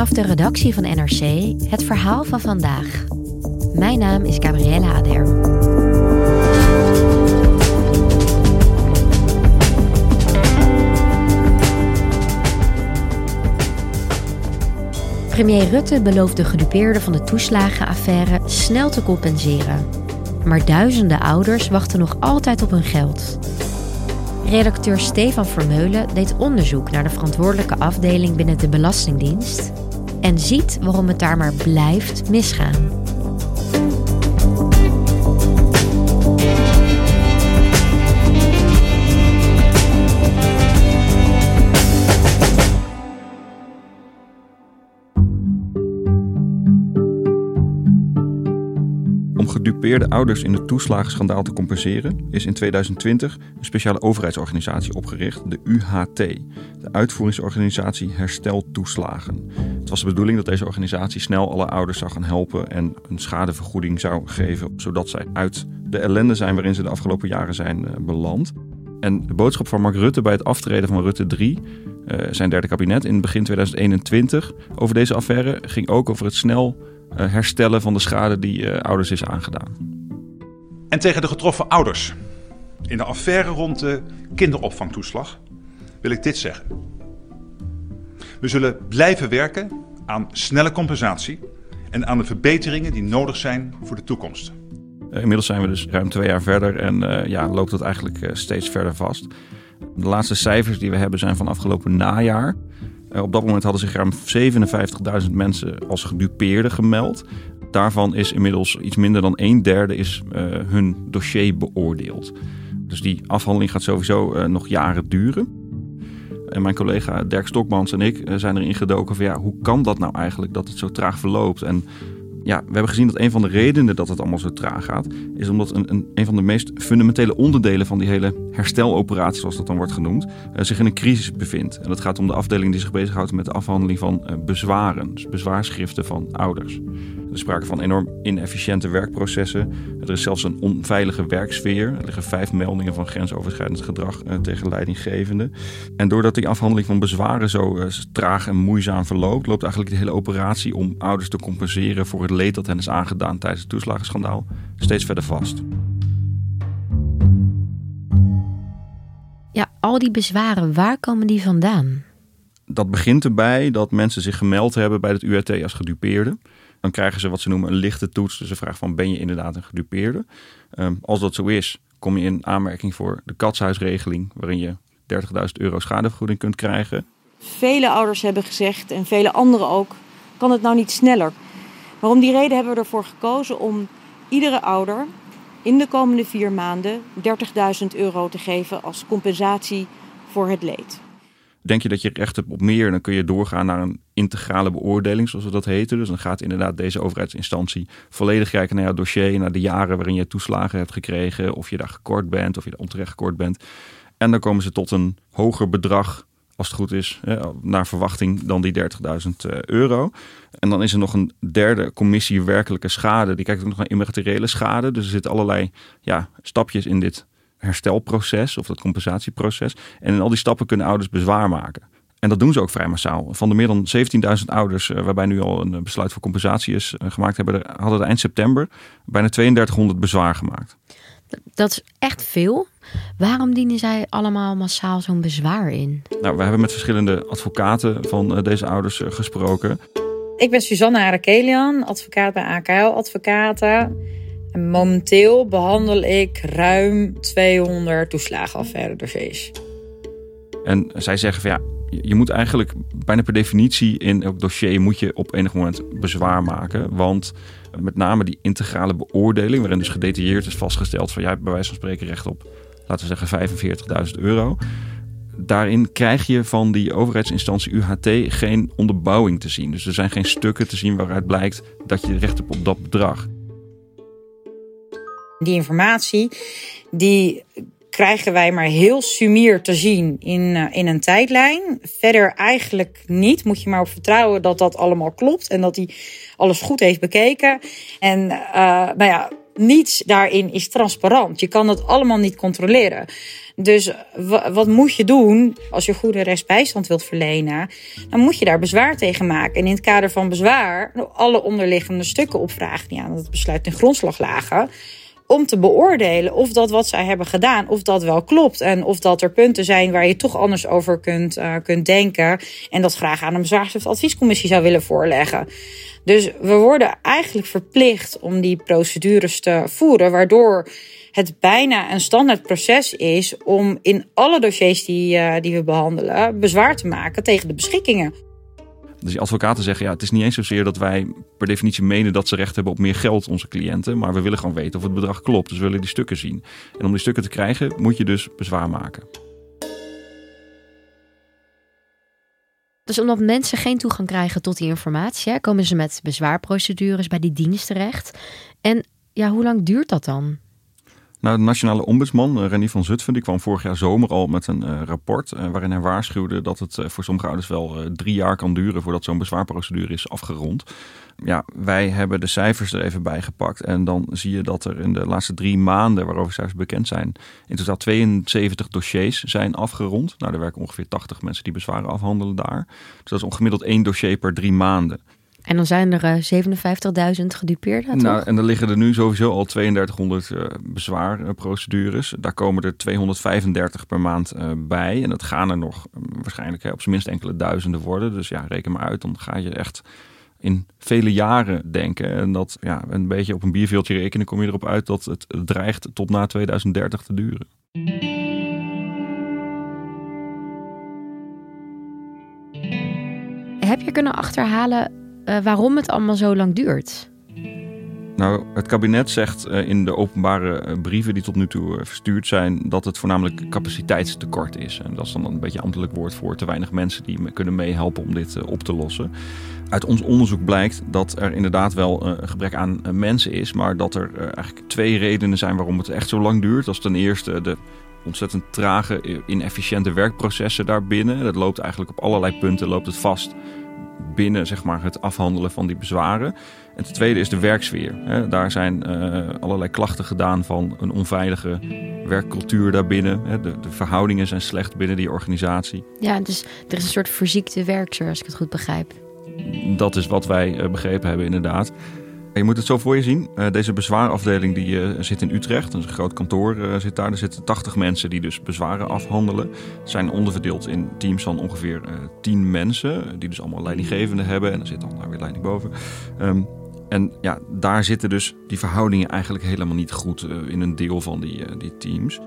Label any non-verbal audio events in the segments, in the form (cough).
Vanaf de redactie van NRC het verhaal van vandaag. Mijn naam is Gabriella Ader. Premier Rutte belooft de gedupeerden van de toeslagenaffaire snel te compenseren. Maar duizenden ouders wachten nog altijd op hun geld. Redacteur Stefan Vermeulen deed onderzoek naar de verantwoordelijke afdeling binnen de Belastingdienst en ziet waarom het daar maar blijft misgaan. Gedupeerde ouders in het toeslagenschandaal te compenseren, is in 2020 een speciale overheidsorganisatie opgericht, de UHT, de Uitvoeringsorganisatie Herstel Toeslagen. Het was de bedoeling dat deze organisatie snel alle ouders zou gaan helpen en een schadevergoeding zou geven, zodat zij uit de ellende zijn waarin ze de afgelopen jaren zijn eh, beland. En de boodschap van Mark Rutte bij het aftreden van Rutte 3, uh, zijn derde kabinet in begin 2021, over deze affaire ging ook over het snel herstellen van de schade die uh, ouders is aangedaan. En tegen de getroffen ouders in de affaire rond de kinderopvangtoeslag wil ik dit zeggen. We zullen blijven werken aan snelle compensatie en aan de verbeteringen die nodig zijn voor de toekomst. Uh, inmiddels zijn we dus ruim twee jaar verder en ja, loopt dat eigenlijk steeds verder vast. De laatste cijfers die we hebben zijn van afgelopen najaar. Uh, op dat moment hadden zich ruim 57.000 mensen als gedupeerden gemeld. Daarvan is inmiddels iets minder dan een derde is, uh, hun dossier beoordeeld. Dus die afhandeling gaat sowieso uh, nog jaren duren. En mijn collega Dirk Stokmans en ik zijn erin gedoken van ja, hoe kan dat nou eigenlijk dat het zo traag verloopt? En ja, we hebben gezien dat een van de redenen dat het allemaal zo traag gaat, is omdat een, een, een van de meest fundamentele onderdelen van die hele hersteloperatie, zoals dat dan wordt genoemd, uh, zich in een crisis bevindt. En dat gaat om de afdeling die zich bezighoudt met de afhandeling van uh, bezwaren, dus bezwaarschriften van ouders. Er is sprake van enorm inefficiënte werkprocessen. Er is zelfs een onveilige werksfeer. Er liggen vijf meldingen van grensoverschrijdend gedrag uh, tegen leidinggevenden. En doordat die afhandeling van bezwaren zo traag en moeizaam verloopt, loopt eigenlijk de hele operatie om ouders te compenseren voor het leed dat hen is aangedaan tijdens het toeslagenschandaal steeds verder vast. Ja, al die bezwaren, waar komen die vandaan? Dat begint erbij dat mensen zich gemeld hebben bij het URT als gedupeerde. Dan krijgen ze wat ze noemen een lichte toets. Dus een vraag van ben je inderdaad een gedupeerde? Um, als dat zo is, kom je in aanmerking voor de katshuisregeling... waarin je 30.000 euro schadevergoeding kunt krijgen. Vele ouders hebben gezegd, en vele anderen ook... kan het nou niet sneller? Maar om die reden hebben we ervoor gekozen om iedere ouder in de komende vier maanden 30.000 euro te geven als compensatie voor het leed. Denk je dat je recht hebt op meer, dan kun je doorgaan naar een integrale beoordeling, zoals we dat heten. Dus dan gaat inderdaad deze overheidsinstantie volledig kijken naar jouw dossier, naar de jaren waarin je toeslagen hebt gekregen, of je daar gekort bent, of je daar onterecht gekort bent. En dan komen ze tot een hoger bedrag als het goed is, naar verwachting dan die 30.000 euro. En dan is er nog een derde commissie werkelijke schade. Die kijkt ook nog naar immateriële schade. Dus er zitten allerlei ja, stapjes in dit herstelproces of dat compensatieproces. En in al die stappen kunnen ouders bezwaar maken. En dat doen ze ook vrij massaal. Van de meer dan 17.000 ouders, waarbij nu al een besluit voor compensatie is gemaakt, hebben er, hadden er eind september bijna 3200 bezwaar gemaakt. Dat is echt veel. Waarom dienen zij allemaal massaal zo'n bezwaar in? Nou, we hebben met verschillende advocaten van uh, deze ouders gesproken. Ik ben Suzanne Arakelian, advocaat bij AKL Advocaten. En momenteel behandel ik ruim 200 toeslagenaffaire dossiers. En zij zeggen van ja, je moet eigenlijk bijna per definitie in elk dossier moet je op enig moment bezwaar maken. Want met name die integrale beoordeling, waarin dus gedetailleerd is vastgesteld van jij hebt bij wijze van spreken recht op, laten we zeggen, 45.000 euro. Daarin krijg je van die overheidsinstantie UHT geen onderbouwing te zien. Dus er zijn geen stukken te zien waaruit blijkt dat je recht hebt op dat bedrag. Die informatie die krijgen wij maar heel sumier te zien in, uh, in een tijdlijn. Verder eigenlijk niet. Moet je maar op vertrouwen dat dat allemaal klopt en dat hij alles goed heeft bekeken. En uh, nou ja, niets daarin is transparant. Je kan dat allemaal niet controleren. Dus wat moet je doen als je goede rechtsbijstand wilt verlenen? Dan moet je daar bezwaar tegen maken. En in het kader van bezwaar alle onderliggende stukken opvragen die aan het besluit in grondslag lagen om te beoordelen of dat wat zij hebben gedaan, of dat wel klopt. En of dat er punten zijn waar je toch anders over kunt, uh, kunt denken. En dat graag aan een bezwaarsadviescommissie zou willen voorleggen. Dus we worden eigenlijk verplicht om die procedures te voeren, waardoor het bijna een standaard proces is om in alle dossiers die, uh, die we behandelen bezwaar te maken tegen de beschikkingen. Dus die advocaten zeggen, ja, het is niet eens zozeer dat wij per definitie menen dat ze recht hebben op meer geld, onze cliënten. Maar we willen gewoon weten of het bedrag klopt. Dus we willen die stukken zien. En om die stukken te krijgen, moet je dus bezwaar maken. Dus omdat mensen geen toegang krijgen tot die informatie, komen ze met bezwaarprocedures bij die dienst terecht. En ja, hoe lang duurt dat dan? Nou, de nationale ombudsman, uh, René van Zutphen, die kwam vorig jaar zomer al met een uh, rapport uh, waarin hij waarschuwde dat het voor sommige ouders wel drie jaar kan duren voordat zo'n bezwaarprocedure is afgerond. Ja, wij hebben de cijfers er even bij gepakt en dan zie je dat er in de laatste drie maanden, waarover cijfers bekend zijn, in totaal 72 dossiers zijn afgerond. Nou, er werken ongeveer 80 mensen die bezwaren afhandelen daar. Dus dat is ongemiddeld één dossier per drie maanden. En dan zijn er uh, 57.000 gedupeerden. Nou, en dan liggen er nu sowieso al 3200 uh, bezwaarprocedures. Daar komen er 235 per maand uh, bij. En dat gaan er nog waarschijnlijk op zijn minst enkele duizenden worden. Dus ja, reken maar uit. Dan ga je echt in vele jaren denken. En dat ja, een beetje op een bierveeltje rekenen, kom je erop uit dat het dreigt tot na 2030 te duren. Heb je kunnen achterhalen uh, waarom het allemaal zo lang duurt? Nou, het kabinet zegt uh, in de openbare uh, brieven die tot nu toe verstuurd zijn dat het voornamelijk capaciteitstekort is. En dat is dan een beetje ambtelijk woord voor te weinig mensen die kunnen meehelpen om dit op te lossen. Uit ons onderzoek blijkt dat er inderdaad wel een gebrek aan mensen is, maar dat er eigenlijk twee redenen zijn waarom het echt zo lang duurt. Dat is ten eerste de ontzettend trage, inefficiënte werkprocessen daarbinnen. Dat loopt eigenlijk op allerlei punten loopt het vast binnen zeg maar, het afhandelen van die bezwaren. En ten tweede is de werksfeer. Daar zijn uh, allerlei klachten gedaan van een onveilige werkcultuur daarbinnen. De, de, verhoudingen zijn slecht binnen die organisatie. Ja, dus er is een soort verziekte werkster, als ik het goed begrijp. Dat is wat wij uh, begrepen hebben, inderdaad. Je moet het zo voor je zien. Uh, deze bezwaarafdeling die, uh, zit in Utrecht. een groot kantoor uh, zit daar. Er zitten 80 mensen die dus bezwaren afhandelen. Zijn onderverdeeld in teams van ongeveer 10 mensen. Die dus allemaal leidinggevende hebben. En er zit dan weer leiding boven. Um, en ja, daar zitten dus die verhoudingen eigenlijk helemaal niet goed in een deel van die, die teams.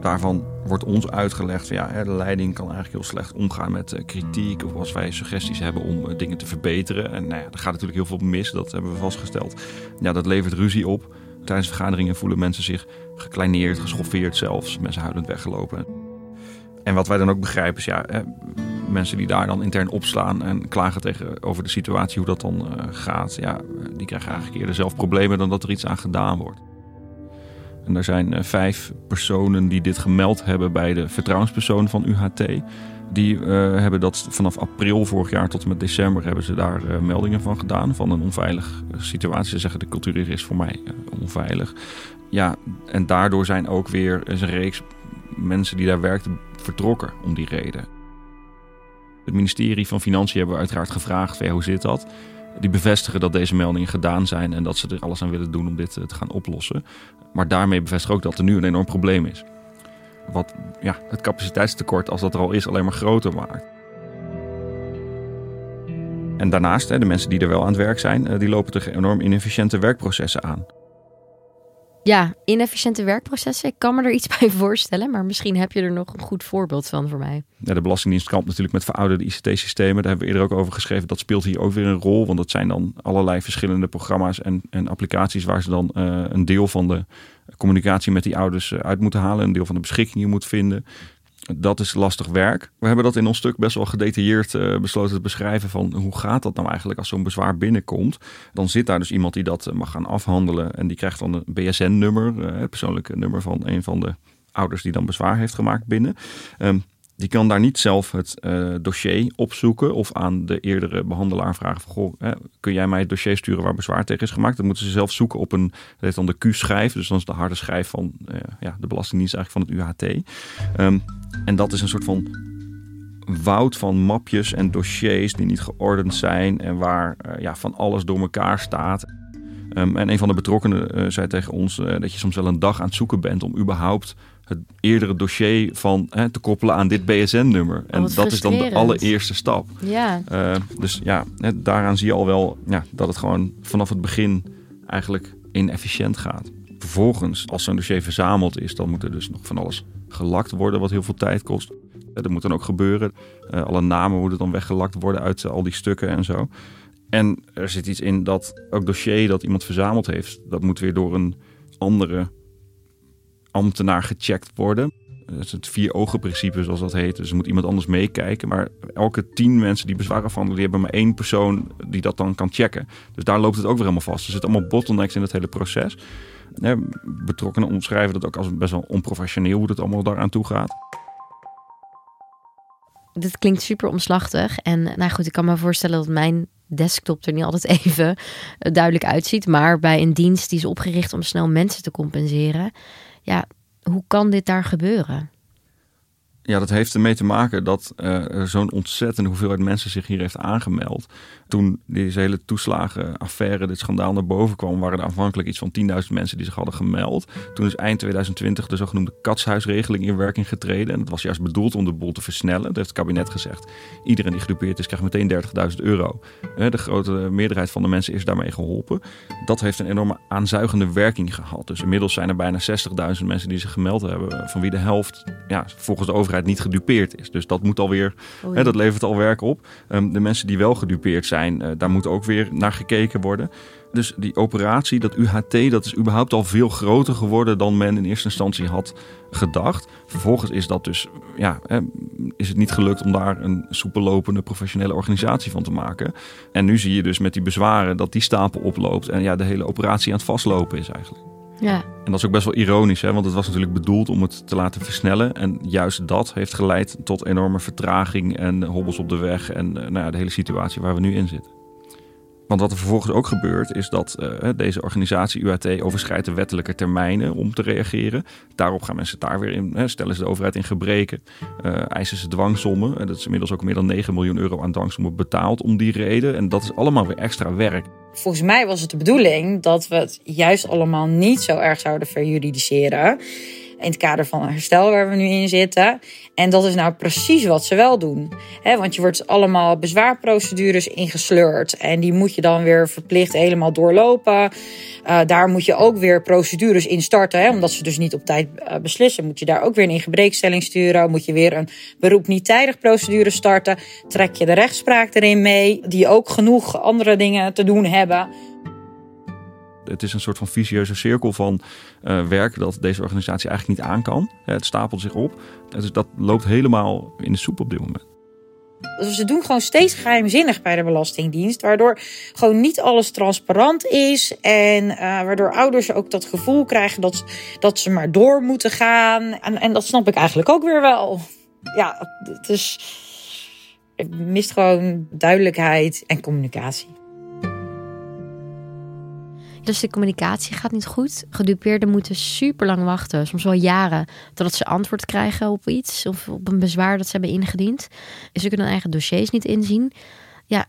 Daarvan wordt ons uitgelegd ja, de leiding kan eigenlijk heel slecht omgaan met eh, kritiek of als wij suggesties hebben om eh, dingen te verbeteren. En nou ja, er gaat natuurlijk heel veel mis, dat hebben we vastgesteld. Ja, dat levert ruzie op. Tijdens vergaderingen voelen mensen zich gekleineerd, geschoffeerd zelfs. Mensen huilend weggelopen. En wat wij dan ook begrijpen is ja, hè, mensen die daar dan intern opslaan en klagen tegen, over de situatie, hoe dat dan uh, gaat. Ja, die krijgen eigenlijk eerder zelf problemen dan dat er iets aan gedaan wordt. En er zijn uh, vijf personen die dit gemeld hebben bij de vertrouwenspersoon van UHT. Die uh, hebben dat vanaf april vorig jaar tot en met december hebben ze daar uh, meldingen van gedaan. Van een onveilige situatie. Ze zeggen de cultuur is voor mij onveilig. Ja, en daardoor zijn ook weer een reeks mensen die daar werkten vertrokken om die reden. Het ministerie van Financiën hebben we uiteraard gevraagd, hoe zit dat? Die bevestigen dat deze meldingen gedaan zijn en dat ze er alles aan willen doen om dit te gaan oplossen. Maar daarmee bevestigen ook dat er nu een enorm probleem is. Wat ja, het capaciteitstekort, als dat er al is, alleen maar groter maakt. En daarnaast, de mensen die er wel aan het werk zijn, die lopen tegen enorm inefficiënte werkprocessen aan. Ja, inefficiënte werkprocessen. Ik kan me er iets (laughs) bij voorstellen, maar misschien heb je er nog een goed voorbeeld van voor mij. Ja, de Belastingdienst kampt natuurlijk met verouderde ICT-systemen. Daar hebben we eerder ook over geschreven. Dat speelt hier ook weer een rol, want dat zijn dan allerlei verschillende programma's en, en applicaties waar ze dan uh, een deel van de communicatie met die ouders eh, uit moeten halen, een deel van de beschikkingen moet vinden. Dat is lastig werk. We hebben dat in ons stuk best wel gedetailleerd uh, besloten te beschrijven van hoe gaat dat nou eigenlijk als zo'n bezwaar binnenkomt. Dan zit daar dus iemand die dat mag gaan afhandelen en die krijgt dan een BSN-nummer, uh, het persoonlijke nummer van een van de ouders die dan bezwaar heeft gemaakt binnen. Um, die kan daar niet zelf het uh, dossier opzoeken of aan de eerdere behandelaar vragen van goh, hè, kun jij mij het dossier sturen waar bezwaar tegen is gemaakt? Dat moeten ze zelf zoeken op een, dat heet dan de Q-schijf, dus dan is de harde schijf van ja, de Belastingdienst eigenlijk van het UHT. Um, en dat is een soort van woud van mapjes en dossiers die niet geordend zijn en waar uh, ja, van alles door elkaar staat. Um, en een van de betrokkenen uh, zei tegen ons uh, dat je soms wel een dag aan het zoeken bent om überhaupt het eerdere dossier van hè, te koppelen aan dit BSN-nummer. En Oh, dat is dan de allereerste stap. Ja. Dus ja, hè, daaraan zie je al wel ja, dat het gewoon vanaf het begin eigenlijk inefficiënt gaat. Vervolgens, als zo'n dossier verzameld is, dan moet er dus nog van alles gelakt worden, wat heel veel tijd kost. Dat moet dan ook gebeuren. Uh, alle namen moeten dan weggelakt worden uit uh, al die stukken en zo. En er zit iets in dat ook dossier dat iemand verzameld heeft, dat moet weer door een andere ambtenaar gecheckt worden. Dat is het vier ogen principe zoals dat heet. Dus er moet iemand anders meekijken. Maar elke tien mensen die bezwaar die hebben maar één persoon die dat dan kan checken. Dus daar loopt het ook weer helemaal vast. Er zitten allemaal bottlenecks in het hele proces. Betrokkenen omschrijven dat ook als best wel onprofessioneel hoe het allemaal daaraan toe gaat. Dit klinkt super omslachtig. En nou goed, ik kan me voorstellen dat mijn desktop er niet altijd (laughs) even duidelijk uitziet. Maar bij een dienst die is opgericht om snel mensen te compenseren. Ja, hoe kan dit daar gebeuren? Ja, dat heeft ermee te maken dat er zo'n ontzettende hoeveelheid mensen zich hier heeft aangemeld. Toen deze hele toeslagenaffaire, dit schandaal naar boven kwam, waren er aanvankelijk iets van 10.000 mensen die zich hadden gemeld. Toen is eind 2020 de zogenoemde katshuisregeling in werking getreden. En dat was juist bedoeld om de boel te versnellen. Dat heeft het kabinet gezegd. Iedereen die gedupeerd is, krijgt meteen 30.000 euro. De grote meerderheid van de mensen is daarmee geholpen. Dat heeft een enorme aanzuigende werking gehad. Dus inmiddels zijn er bijna 60.000 mensen die zich gemeld hebben, van wie de helft ja, volgens de overheid niet gedupeerd is. Dus dat moet alweer, Oh hè, dat levert al werk op. Um, de mensen die wel gedupeerd zijn, uh, daar moet ook weer naar gekeken worden. Dus die operatie, dat UHT, dat is überhaupt al veel groter geworden dan men in eerste instantie had gedacht. Vervolgens is dat dus, ja, hè, is het niet gelukt om daar een soepel lopende professionele organisatie van te maken. En nu zie je dus met die bezwaren dat die stapel oploopt en ja, de hele operatie aan het vastlopen is eigenlijk. Ja. En dat is ook best wel ironisch, hè? want het was natuurlijk bedoeld om het te laten versnellen. En juist dat heeft geleid tot enorme vertraging en hobbels op de weg en nou ja, de hele situatie waar we nu in zitten. Want wat er vervolgens ook gebeurt, is dat uh, deze organisatie UAT overschrijdt de wettelijke termijnen om te reageren. Daarop gaan mensen daar weer in, hè, stellen ze de overheid in gebreken, uh, eisen ze dwangsommen. En dat is inmiddels ook meer dan 9 miljoen euro aan dwangsommen betaald om die reden. En dat is allemaal weer extra werk. Volgens mij was het de bedoeling dat we het juist allemaal niet zo erg zouden verjuridiseren. In het kader van herstel waar we nu in zitten. En dat is nou precies wat ze wel doen. Want je wordt allemaal bezwaarprocedures ingesleurd. En die moet je dan weer verplicht helemaal doorlopen. Uh, daar moet je ook weer procedures in starten. Omdat ze dus niet op tijd uh, beslissen. Moet je daar ook weer een ingebreekstelling sturen. Moet je weer een beroep niet tijdig procedure starten. Trek je de rechtspraak erin mee. Die ook genoeg andere dingen te doen hebben het is een soort van vicieuze cirkel van uh, werk dat deze organisatie eigenlijk niet aan kan. Het stapelt zich op. Dus dat loopt helemaal in de soep op dit moment. Dus ze doen gewoon steeds geheimzinnig bij de Belastingdienst. Waardoor gewoon niet alles transparant is. En uh, waardoor ouders ook dat gevoel krijgen dat, dat ze maar door moeten gaan. En, en dat snap ik eigenlijk ook weer wel. Ja, het is. Mist gewoon duidelijkheid en communicatie. Dus de communicatie gaat niet goed. Gedupeerden moeten super lang wachten, soms wel jaren, totdat ze antwoord krijgen op iets of op een bezwaar dat ze hebben ingediend. Ze kunnen hun eigen dossiers niet inzien. Ja,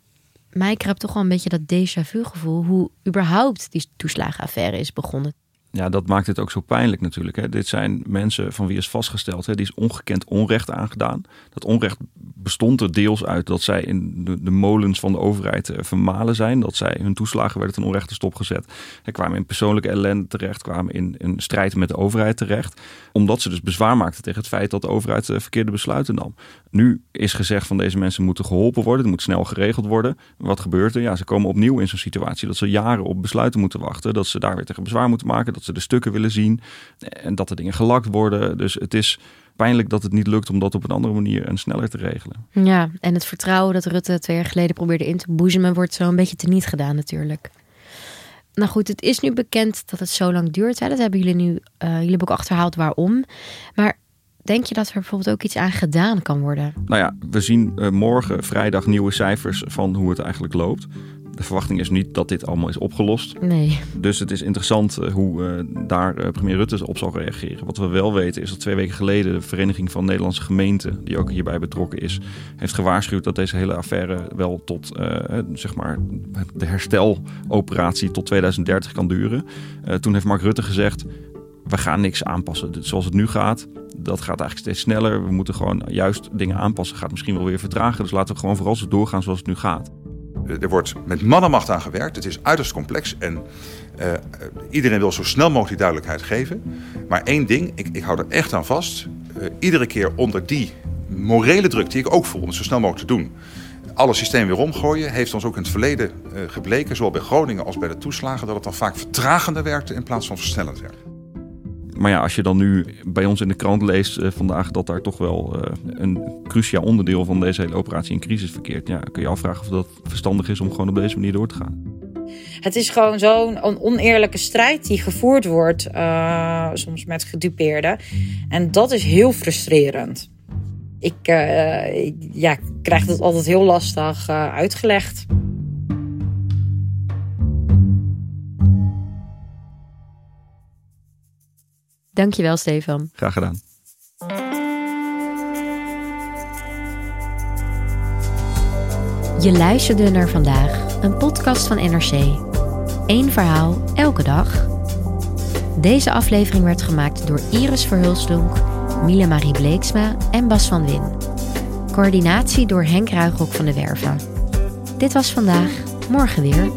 mij kruipt toch wel een beetje dat déjà vu gevoel hoe überhaupt die toeslagenaffaire is begonnen. Ja, dat maakt het ook zo pijnlijk natuurlijk. Hè. Dit zijn mensen van wie is vastgesteld, hè, die is ongekend onrecht aangedaan. Dat onrecht bestond er deels uit dat zij in de, de molens van de overheid eh, vermalen zijn. Dat zij hun toeslagen werden ten onrechte stopgezet. Ze kwamen in persoonlijke ellende terecht, kwamen in een strijd met de overheid terecht. Omdat ze dus bezwaar maakten tegen het feit dat de overheid eh, verkeerde besluiten nam. Nu is gezegd van deze mensen moeten geholpen worden. Het moet snel geregeld worden. Wat gebeurt er? Ja, ze komen opnieuw in zo'n situatie dat ze jaren op besluiten moeten wachten. Dat ze daar weer tegen bezwaar moeten maken. Dat ze de stukken willen zien. En dat er dingen gelakt worden. Dus het is pijnlijk dat het niet lukt om dat op een andere manier en sneller te regelen. Ja, en het vertrouwen dat Rutte twee jaar geleden probeerde in te boezemen, wordt zo een beetje teniet gedaan natuurlijk. Nou goed, het is nu bekend dat het zo lang duurt. Hè? Dat hebben jullie nu, uh, jullie hebben ook achterhaald waarom. Maar denk je dat er bijvoorbeeld ook iets aan gedaan kan worden? Nou ja, we zien uh, morgen vrijdag nieuwe cijfers van hoe het eigenlijk loopt. De verwachting is niet dat dit allemaal is opgelost. Nee. Dus het is interessant eh, hoe uh, daar uh, premier Rutte op zal reageren. Wat we wel weten is dat twee weken geleden de Vereniging van Nederlandse Gemeenten, die ook hierbij betrokken is, heeft gewaarschuwd dat deze hele affaire wel tot zeg maar de hersteloperatie tot 2030 kan duren. toen heeft Mark Rutte gezegd: we gaan niks aanpassen. Zoals het nu gaat, dat gaat eigenlijk steeds sneller. We moeten gewoon juist dingen aanpassen. Gaat misschien wel weer vertragen. Dus laten we gewoon vooral zo doorgaan zoals het nu gaat. Er wordt met mannenmacht aan gewerkt. Het is uiterst complex en uh, iedereen wil zo snel mogelijk die duidelijkheid geven. Maar één ding, ik, ik hou er echt aan vast. Iedere keer onder die morele druk die ik ook voel om het zo snel mogelijk te doen. Alle systemen weer omgooien, heeft ons ook in het verleden gebleken, zowel bij Groningen als bij de toeslagen, dat het dan vaak vertragender werkte in plaats van versnellend werkte. Maar ja, als je dan nu bij ons in de krant leest uh, vandaag dat daar toch wel uh, een cruciaal onderdeel van deze hele operatie in crisis verkeert, ja, kun je afvragen of dat verstandig is om gewoon op deze manier door te gaan. Het is gewoon zo'n oneerlijke strijd die gevoerd wordt, uh, soms met gedupeerden. En dat is heel frustrerend. Ik, ik ja, krijg dat altijd heel lastig uitgelegd. Dankjewel, Stefan. Graag gedaan. Je luisterde naar vandaag, een podcast van NRC. Eén verhaal, elke dag. Deze aflevering werd gemaakt door Iris Verhulsdonk, Miele Marie Bleeksma en Bas van Win. Coördinatie door Henk Ruigrok van de Werven. Dit was vandaag, morgen weer.